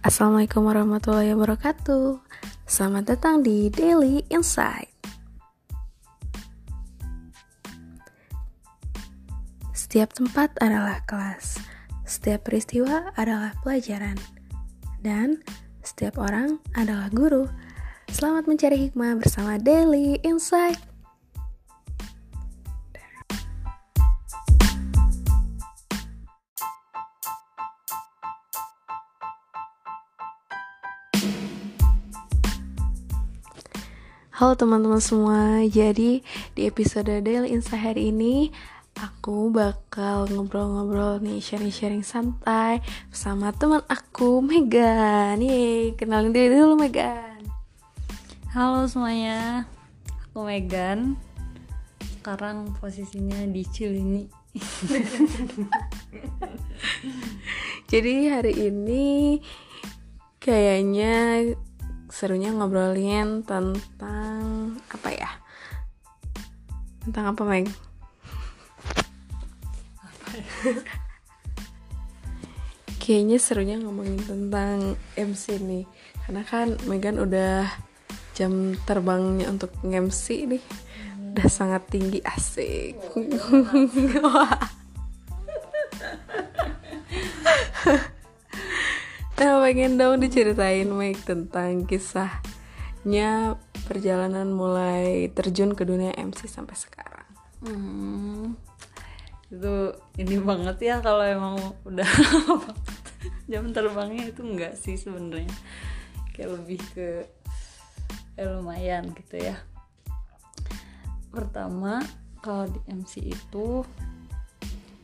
Assalamualaikum warahmatullahi wabarakatuh. Selamat datang di Daily Insight. Setiap tempat adalah kelas, setiap peristiwa adalah pelajaran, dan setiap orang adalah guru. Selamat mencari hikmah bersama Daily Insight. Halo teman-teman semua, jadi di episode Daily Insight hari ini Aku bakal ngobrol-ngobrol nih, sharing-sharing santai Bersama teman aku, Megan. Yeay, kenalin diri dulu Megan. Halo semuanya, aku Megan. Sekarang posisinya di Cilini. Jadi hari ini kayaknya serunya ngobrolin tentang apa ya? Tentang apa Meg? Kayaknya serunya ngomongin tentang MC nih. Karena kan Megan udah jam terbangnya untuk MC nih. Udah sangat tinggi asik. Nah pengen dong diceritain Mike tentang kisahnya perjalanan mulai terjun ke dunia MC sampai sekarang. Hmm, Itu ini banget ya kalau emang udah jam terbangnya itu enggak sih sebenarnya. Kayak lebih ke eh, lumayan gitu ya. Pertama kalau di MC itu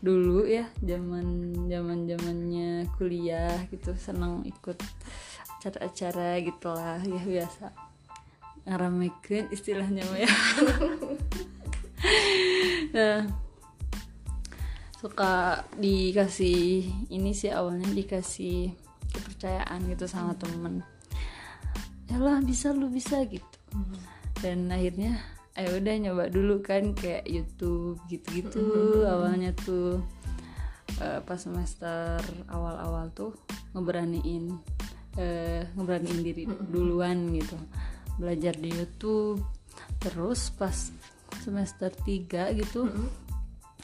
dulu ya zaman zaman zamannya kuliah gitu senang ikut acara-acara gitulah ya biasa. Ngaramekin istilahnya ya. Nah suka dikasih ini sih awalnya dikasih kepercayaan gitu sama temen. Ya lah bisa lu bisa gitu. Dan akhirnya ayo udah nyoba dulu kan kayak YouTube gitu-gitu mm-hmm. awalnya tuh uh, pas semester awal-awal tuh ngeberaniin uh, ngeberaniin diri duluan gitu belajar di YouTube terus pas semester 3 gitu mm-hmm.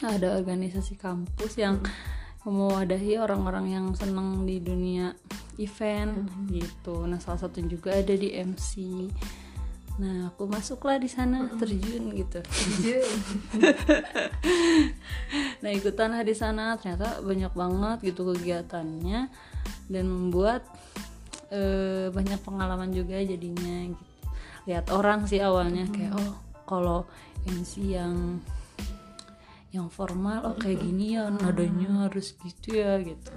ada organisasi kampus yang mm-hmm. mewadahi orang-orang yang seneng di dunia event mm-hmm. gitu nah salah satu juga ada di MC Nah, aku masuklah di sana terjun gitu. nah, ikutan di sana ternyata banyak banget gitu kegiatannya dan membuat uh, banyak pengalaman juga jadinya gitu. Lihat orang sih awalnya kayak oh, kalau MC yang yang formal oh kayak gini ya nadanya harus gitu ya gitu.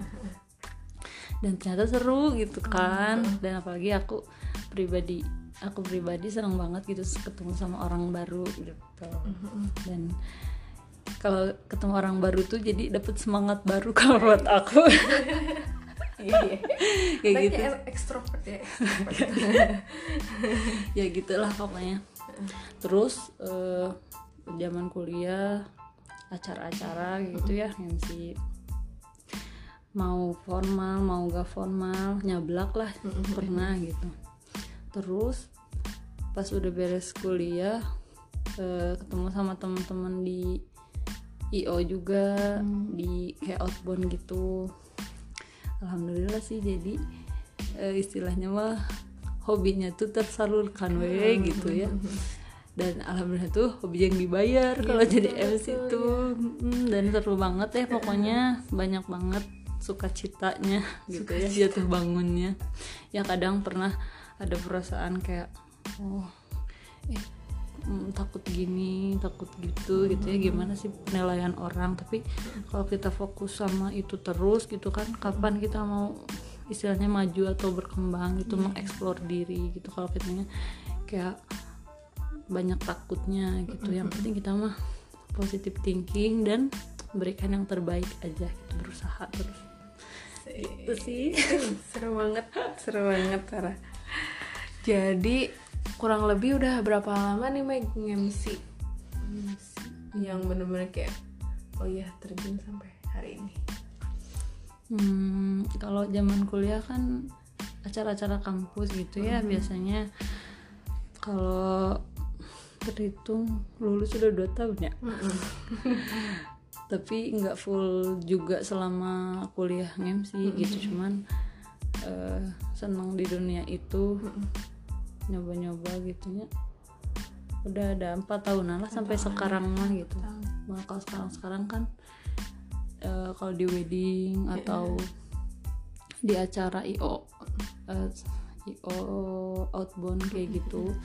Dan ternyata seru gitu kan. Dan apalagi aku pribadi aku pribadi senang banget gitu ketemu sama orang baru gitu. Dan kalau ketemu orang baru tuh jadi dapat semangat baru kalau buat aku. Iya kayak gitu. ekstrovert ya. Ya gitulah pokoknya. Terus uh, zaman kuliah acara-acara gitu ya yang si mau formal mau gak formal nyablak lah pernah gitu terus pas udah beres kuliah uh, ketemu sama teman-teman di IO juga hmm. di kayak outbound gitu alhamdulillah sih jadi uh, istilahnya mah hobinya tuh tersalurkan hmm. gitu ya dan alhamdulillah tuh hobi yang dibayar ya, kalau jadi MC tuh ya. dan seru banget ya pokoknya banyak banget suka citanya gitu suka ya jatuh bangunnya ya kadang pernah ada perasaan kayak oh eh mm, takut gini takut gitu gitu ya. Gimana sih penilaian orang? Tapi kalau kita fokus sama itu terus gitu kan kapan kita mau istilahnya maju atau berkembang itu mengeksplor diri gitu. Kalau kita kayak banyak takutnya gitu. Yang penting kita mah positive thinking dan berikan yang terbaik aja gitu berusaha terus. Itu sih. Seru banget seru banget Tara jadi kurang lebih udah berapa lama nih Meg MC yang bener-bener kayak oh iya terjun sampai hari ini. Hmm, kalau zaman kuliah kan acara-acara kampus gitu ya biasanya kalau terhitung lulus sudah dua tahun ya. Tapi nggak full juga selama kuliah MC gitu cuman eh, senang di dunia itu nyoba-nyoba gitu ya. Udah ada empat tahunan lah sampai sekarang mah gitu. nah, kalau sekarang sekarang kan eh, kalau di wedding atau di acara io eh, io outbound kayak gitu.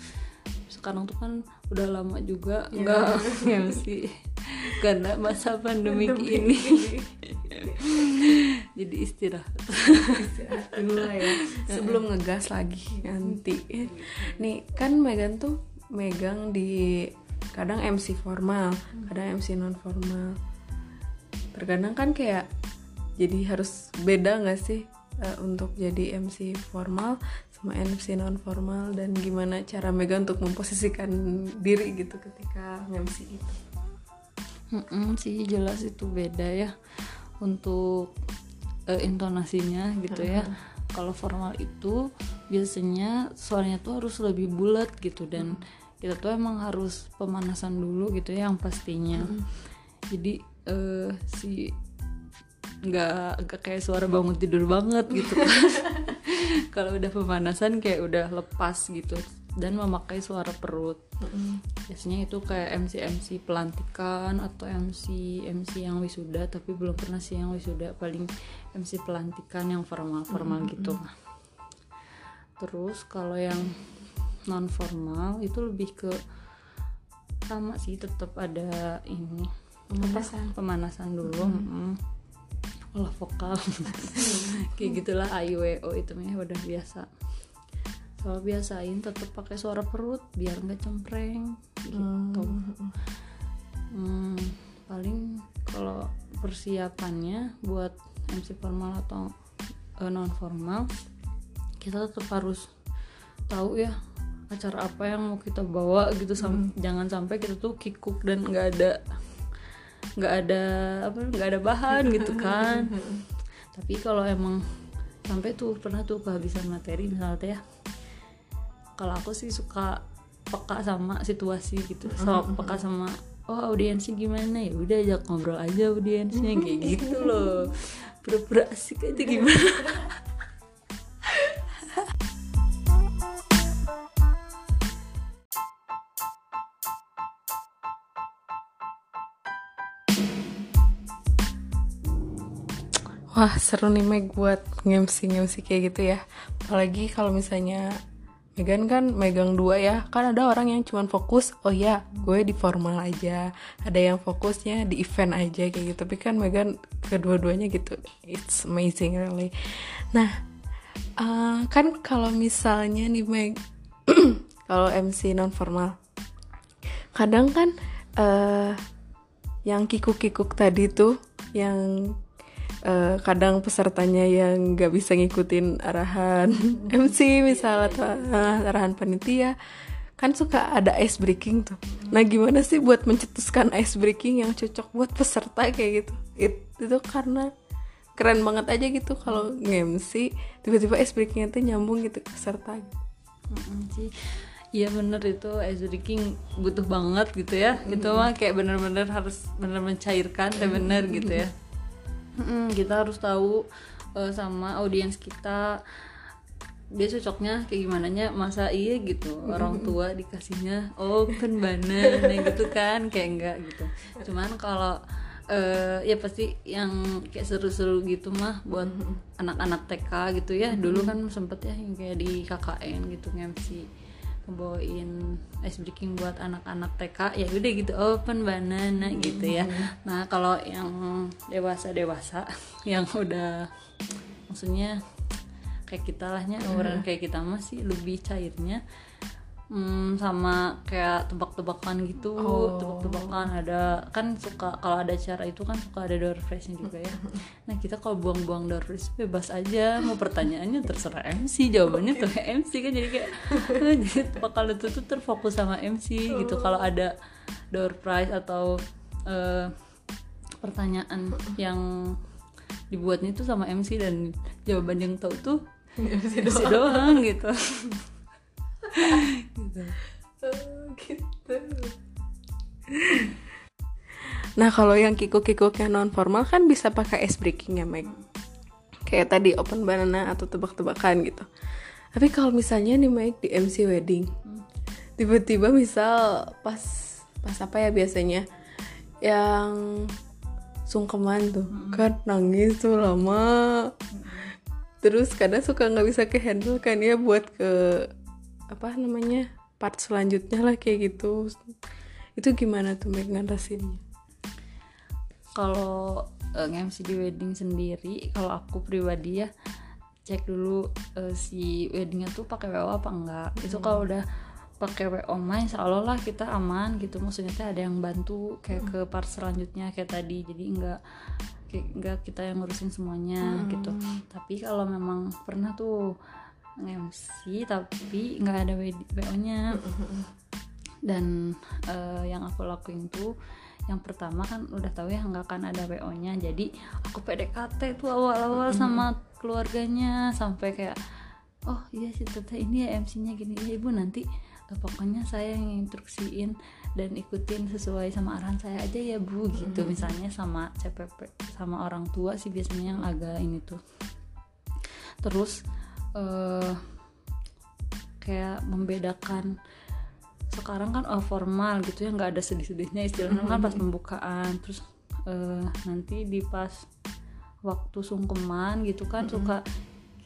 Sekarang tuh kan udah lama juga nggak MC karena masa pandemi ini jadi istirahat. Dulu lah ya. Sebelum ngegas lagi nanti. Nih kan Megan tuh megang di kadang MC formal kadang MC non formal. Terkadang kan kayak jadi harus beda nggak sih eh, untuk jadi MC formal sama MC non formal? Dan gimana cara Megan untuk memposisikan diri gitu ketika MC itu? Mm-mm, sih jelas itu beda ya. Untuk eh, intonasinya gitu ya. Kalau formal itu biasanya suaranya tuh harus lebih bulat gitu dan kita tuh emang harus pemanasan dulu gitu ya yang pastinya. Jadi eh, si nggak nggak kayak suara bangun tidur banget gitu. Kan kalau udah pemanasan kayak udah lepas gitu dan memakai suara perut. Biasanya itu kayak MC MC pelantikan atau MC MC yang wisuda tapi belum pernah sih yang wisuda paling MC pelantikan yang formal formal gitu. Terus kalau yang non formal itu lebih ke sama sih tetap ada ini Pemanasan. pemanasan dulu mm. olah vokal. Kayak gitulah AIWO itu mah udah biasa so biasain tetap pakai suara perut biar nggak cempreng gitu. Hmm, paling kalau persiapannya buat MC formal atau non formal kita tetap harus tahu ya acara apa yang mau kita bawa gitu. Sam- jangan sampai kita tuh kikuk dan nggak ada nggak ada apa nggak ada bahan gitu kan. Tapi kalau emang sampai tuh pernah tuh kehabisan materi misalnya ya kalau aku sih suka peka sama situasi gitu. Sama peka sama oh audiensnya gimana? Ya udah ajak ngobrol aja audiensnya kayak gitu loh. Pura-pura asik aja gimana? Wah seru nih Meg buat ngemsi ngemsi kayak gitu ya. Apalagi kalau misalnya Megan kan megang dua ya. Kan ada orang yang cuman fokus Oh ya gue di formal aja. Ada yang fokusnya di event aja kayak gitu. Tapi kan Megan kedua-duanya gitu. It's amazing really. Nah eh, kan kalau misalnya nih Meg Kalau MC non formal Kadang kan eh yang kikuk-kikuk tadi tuh yang eh, kadang pesertanya yang nggak bisa ngikutin arahan MC misal atau eh, arahan panitia kan suka ada ice breaking tuh. Nah gimana sih buat mencetuskan ice breaking yang cocok buat peserta kayak gitu? It- itu karena keren banget aja gitu kalau nge-MC tiba-tiba ice breakingnya tuh nyambung gitu ke peserta. Sih. Iya bener itu. Ice breaking butuh banget gitu ya. Itu mah kayak bener-bener harus bener mencairkan dan bener gitu ya Mm-mm, Kita harus tahu eh, sama audiens kita. Dia cocoknya kayak gimana nya masa iya gitu orang tua dikasihnya oh kan banana gitu kan kayak enggak gitu. Cuman kalau eh, ya pasti yang kayak seru-seru gitu mah buat anak-anak TK gitu ya. Dulu kan sempet ya yang kayak di KKN gitu MC ngebawain ice breaking buat anak-anak TK ya udah gitu open banana gitu ya. Nah kalau yang dewasa dewasa yang udah maksudnya kayak kita lahnya umuran kayak kita masih lebih cairnya hmm, sama kayak tebak-tebakan gitu. Tebak-tebakan ada kan suka kalau ada acara itu kan suka ada door prize juga ya. Nah kita kalau buang-buang door prize bebas aja. Mau pertanyaannya terserah MC jawabannya tuh MC kan jadi kayak jadi bakal itu tuh terfokus sama MC gitu. Kalau ada door prize atau eh, pertanyaan yang dibuatnya itu sama MC dan jawaban yang tahu tuh MC MC doang gitu gitu. Oh, gitu. Nah kalau yang kikuk-kikuk yang non formal kan bisa pakai ice breaking ya Meg? Kayak tadi open banana atau tebak-tebakan gitu. Tapi kalau misalnya nih Meg di MC wedding Tiba-tiba misal pas pas apa ya biasanya? Yang sungkeman tuh kan nangis tuh lama. Terus kadang suka nggak bisa ke handle kan ya buat ke apa namanya part selanjutnya lah kayak gitu. Itu gimana tuh Meg ngatasinnya? Kalau uh, MC di wedding sendiri kalau aku pribadi ya cek dulu uh, si weddingnya tuh pakai WO apa enggak. Itu kalau udah pakai WO main insya Allah lah kita aman gitu. Maksudnya tuh ada yang bantu kayak ke part selanjutnya kayak tadi. Jadi enggak kayak enggak kita yang ngurusin semuanya gitu. Tapi kalau memang pernah tuh MC tapi nggak ada WO nya dan eh, yang aku lakuin tuh yang pertama kan udah tahu ya nggak akan ada WO nya jadi aku PDKT tuh awal-awal sama keluarganya sampai kayak oh iya sih teteh ini ya MC nya gini. Ya ibu nanti eh, pokoknya saya yang instruksiin dan ikutin sesuai sama arahan saya aja ya bu gitu. Misalnya sama CPP sama orang tua sih biasanya yang agak ini tuh. Terus eh kayak membedakan sekarang kan oh, formal gitu ya nggak ada sedih-sedihnya istilahnya kan pas pembukaan. Terus eh, nanti di pas waktu sungkeman gitu kan suka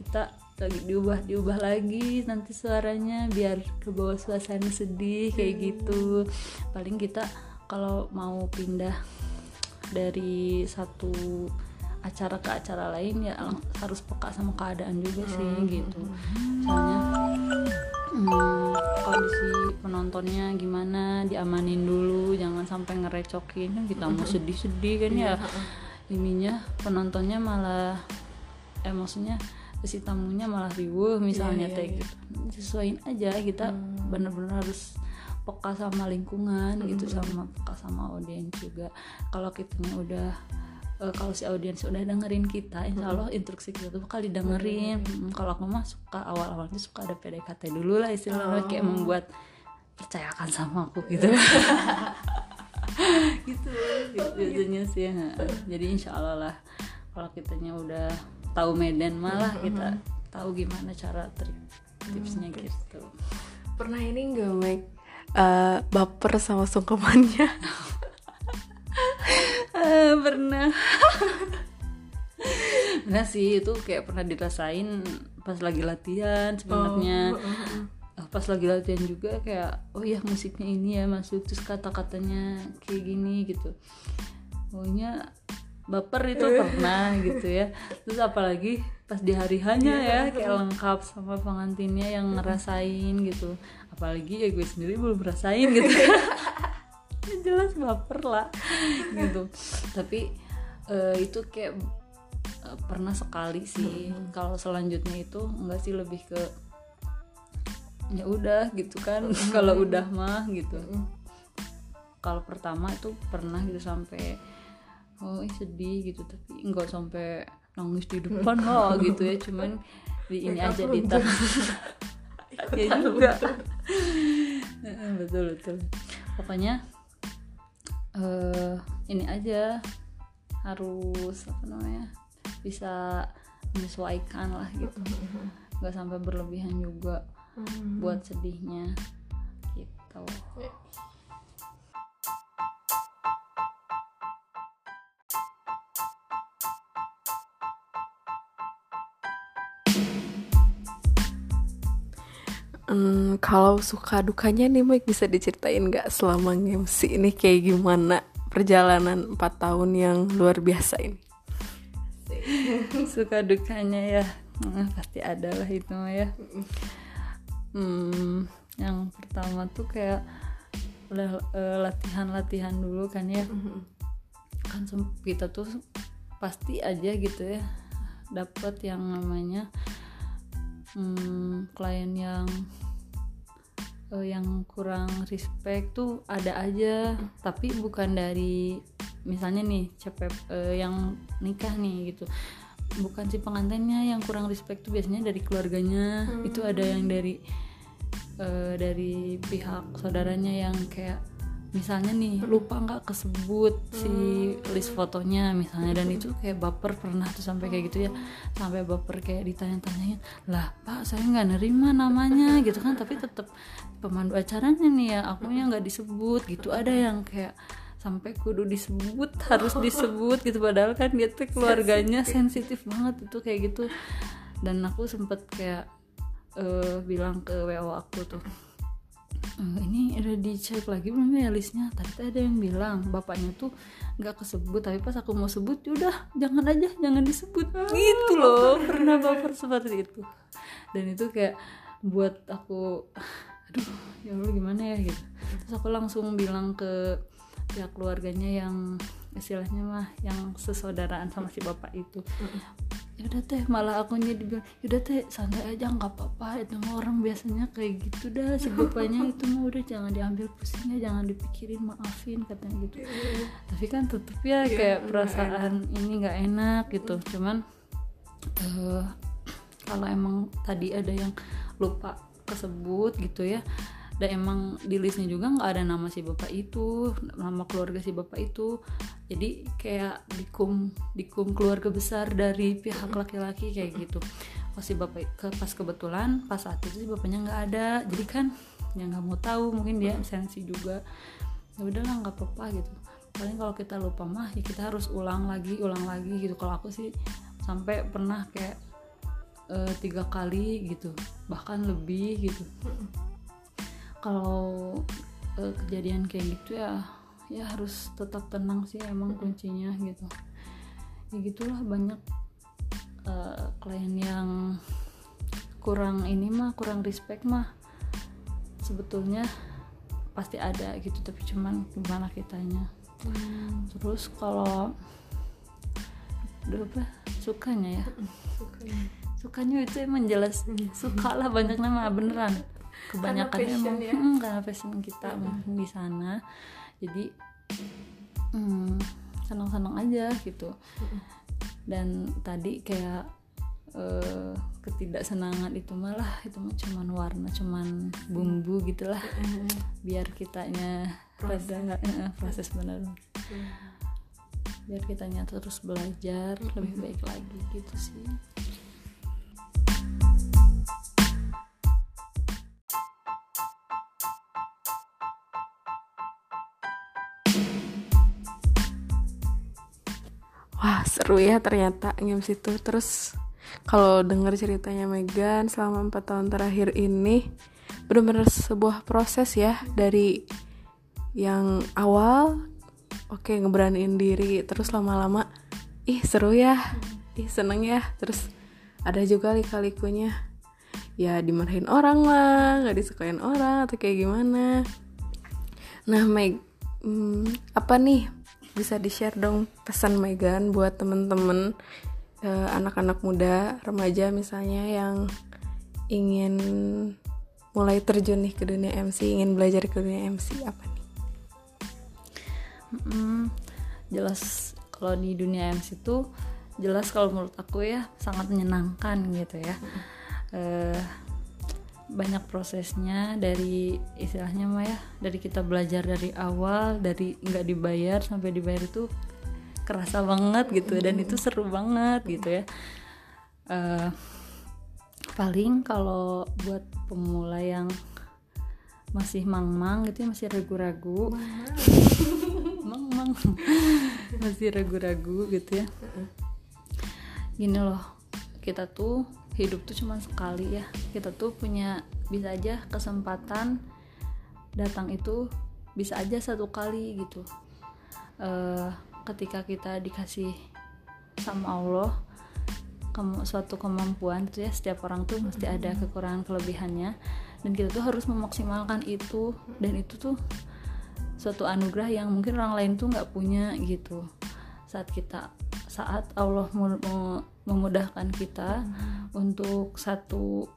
kita lagi diubah diubah lagi nanti suaranya biar ke bawah suasana sedih kayak gitu. Paling kita kalau mau pindah dari satu acara ke acara lain ya harus peka sama keadaan juga sih gitu. soalnya hmm, kondisi penontonnya gimana diamanin dulu jangan sampai ngerecokin kan kita mau sedih-sedih kan ya. Ininya penontonnya malah eh maksudnya si tamunya malah riuh misalnya Iya, teh iya, gitu. Sesuaiin aja kita bener-bener harus peka sama lingkungan gitu sama peka sama audiens juga. Kalau kitanya udah eh, kalau si audiens udah dengerin kita insya Allah instruksi kita tuh bakal didengerin. Mm, kalau aku mah suka awal-awalnya suka ada PDKT dulu lah istilahnya kayak membuat percayakan sama aku gitu. Gitu, gitu biasanya sih ya. jadi insya Allah lah kalau kitanya udah tahu Medan malah kita tahu gimana cara trik tipsnya gitu. Pernah ini nggak Meg Eh, baper sama sungkemannya pernah. Pernah sih itu kayak pernah dirasain pas lagi latihan sebenarnya. Eh, pas lagi latihan juga kayak oh iya musiknya ini ya masuk terus kata-katanya kayak gini gitu. Pokoknya baper itu pernah gitu ya. Terus apalagi pas di hari hanya ya kayak lengkap sama pengantinnya yang ngerasain gitu. Apalagi ya gue sendiri belum ngerasain gitu. ya jelas baper lah. Gitu. Tapi eh, itu kayak eh, pernah sekali sih. Kalau selanjutnya itu enggak sih lebih ke ya udah gitu kan. Kalau udah mah gitu. Kalau pertama itu pernah gitu sampai oh ih sedih gitu. Tapi enggak sampai nangis di depan lah gitu ya. Cuman di ini aja di ya juga. betul betul. Pokoknya eh ini aja. Harus apa namanya bisa menyesuaikan lah gitu. Nggak sampai berlebihan juga buat sedihnya gitu kalau suka dukanya nih Mike bisa diceritain nggak selama MC ini kayak gimana perjalanan 4 tahun yang luar biasa ini? suka dukanya ya. Eh, pasti ada lah itu ya. Hmm, yang pertama tuh kayak udah eh, latihan-latihan dulu kan ya. Kan kita tuh pasti aja gitu ya dapat yang namanya hmm, klien yang eh, yang kurang respect tuh ada aja tapi bukan dari misalnya nih cepet eh, yang nikah nih gitu. Bukan si pengantinnya yang kurang respect tuh biasanya dari keluarganya. Itu ada yang dari eh, dari pihak saudaranya yang kayak misalnya nih lupa nggak kesebut si list fotonya misalnya. Dan itu kayak baper pernah tuh sampai kayak gitu ya. Sampai baper kayak ditanya-tanyain lah pak saya nggak nerima namanya gitu kan. Tapi tetap pemandu acaranya nih ya akunya nggak disebut gitu. Ada yang kayak sampai kudu disebut harus disebut gitu. Padahal kan dia tuh keluarganya sensitif. banget itu kayak gitu. Dan aku sempet kayak eh, bilang ke wo aku tuh "Eh, ini udah dicek lagi belum ya listnya? Tadi ada yang bilang bapaknya tuh nggak kesebut tapi pas aku mau sebut yaudah jangan aja jangan disebut. Gitu loh. Pernah baper seperti itu. Dan itu kayak buat aku aduh ya Allah gimana ya? Gitu. Terus aku langsung bilang ke pihak keluarganya yang istilahnya mah yang sesaudaraan sama si bapak itu yaudah teh malah akunya dibilang yaudah teh santai aja nggak apa-apa. Itu mah orang biasanya kayak gitu dah si bapaknya itu mah udah jangan diambil pusingnya jangan dipikirin maafin katanya gitu. Tapi kan tetep ya kayak perasaan ini nggak enak gitu. Cuman eh, kalau emang tadi ada yang lupa kesebut gitu ya dan emang di listnya juga nggak ada nama si bapak itu nama keluarga si bapak itu jadi kayak dikum dikum keluarga besar dari pihak laki-laki kayak gitu. Pas si bapak ke, pas kebetulan pas saat itu si bapaknya nggak ada. Jadi kan ya nggak mau tahu mungkin dia sensi juga. Ya udahlah nggak apa-apa gitu. Paling kalau kita lupa mah ya kita harus ulang lagi ulang lagi gitu. Kalau aku sih sampai pernah kayak eh, tiga kali gitu. Bahkan lebih gitu. Kalau eh, kejadian kayak gitu ya ya harus tetap tenang sih emang kuncinya gitu. Ya gitulah banyak eh, klien yang kurang ini mah kurang respect mah. Sebetulnya pasti ada gitu tapi cuman gimana kitanya. Terus kalau apa sukanya ya? Sukanya. Itu emang jelas suka lah banyak nama beneran. Kebanyakan passion emang ya. hmm, karena passion kita mungkin di sana jadi hmm, senang-senang aja gitu. Dan tadi kayak eh, ketidaksenangan itu malah itu mah cuman warna cuman bumbu gitulah. Biar kitanya pada eh, proses benar biar kitanya terus belajar lebih baik lagi gitu sih seru ya ternyata games itu Terus kalau dengar ceritanya Megan selama 4 tahun terakhir ini Bener-bener sebuah proses ya Dari yang awal Oke ngeberaniin diri Terus lama-lama Ih seru ya Ih seneng ya. Terus ada juga lika-likunya Ya dimarahin orang lah Gak disukain orang Atau kayak gimana. Nah Meg hmm, Apa nih bisa di share dong pesan Megan buat temen-temen eh, anak-anak muda remaja misalnya yang ingin mulai terjun nih ke dunia MC ingin belajar ke dunia MC apa nih? Mm, jelas kalau di dunia MC itu jelas kalau menurut aku ya sangat menyenangkan gitu ya. Eh, banyak prosesnya dari istilahnya mah ya. Dari kita belajar dari awal dari nggak dibayar sampai dibayar itu kerasa banget gitu dan itu seru banget gitu ya. Eh, paling kalau buat pemula yang masih mang-mang gitu ya masih ragu-ragu. Mang-mang. Masih ragu-ragu gitu ya. Gini loh kita tuh hidup tuh cuma sekali ya. Kita tuh punya bisa aja kesempatan datang itu bisa aja satu kali gitu. Eh, ketika kita dikasih sama Allah suatu kemampuan tuh ya setiap orang tuh mesti ada kekurangan kelebihannya. Dan kita tuh harus memaksimalkan itu. Dan itu tuh suatu anugerah yang mungkin orang lain tuh nggak punya gitu. Saat kita saat Allah mu- mu- memudahkan kita untuk satu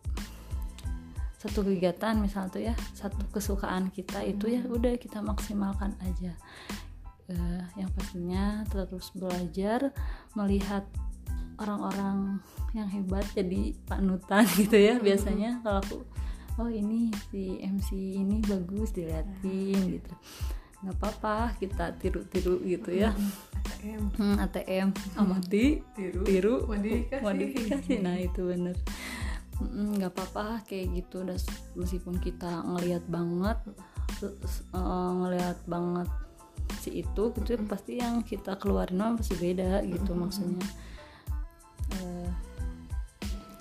satu kegiatan misal tuh ya satu kesukaan kita itu ya udah kita maksimalkan aja. Eh, yang pastinya terus belajar melihat orang-orang yang hebat jadi panutan gitu ya biasanya. Kalau aku oh ini si MC ini bagus diliatin gitu nggak apa-apa kita tiru-tiru gitu ya. ATM hmm, ATM amati tiru. tiru. Modifikasi. modifikasi. Nah itu bener. Nggak apa-apa kayak gitu. Dan meskipun kita ngelihat banget eh, ngelihat banget si itu gitu pasti yang kita keluarin mah pasti beda gitu maksudnya. Eh,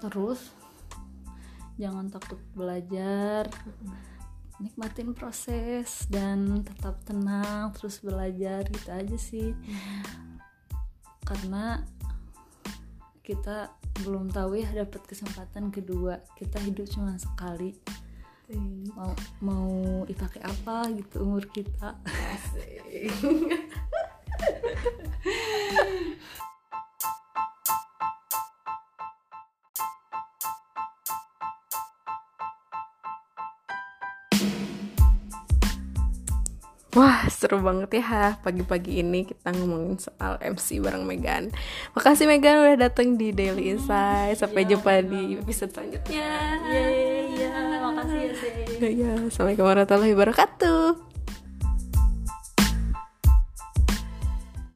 terus jangan takut belajar nikmatin proses dan tetap tenang terus belajar gitu aja sih. Karena kita belum tahu ya dapat kesempatan kedua. Kita hidup cuma sekali. Mau mau dipakai apa gitu umur kita Wah seru banget ya pagi-pagi ini kita ngomongin soal MC bareng Megan. Makasih Megan udah datang di Daily Insight. Sampai Ya, jumpa di episode selanjutnya. Yeay, ya makasih ya sih Ya, Assalamualaikum warahmatullahi wabarakatuh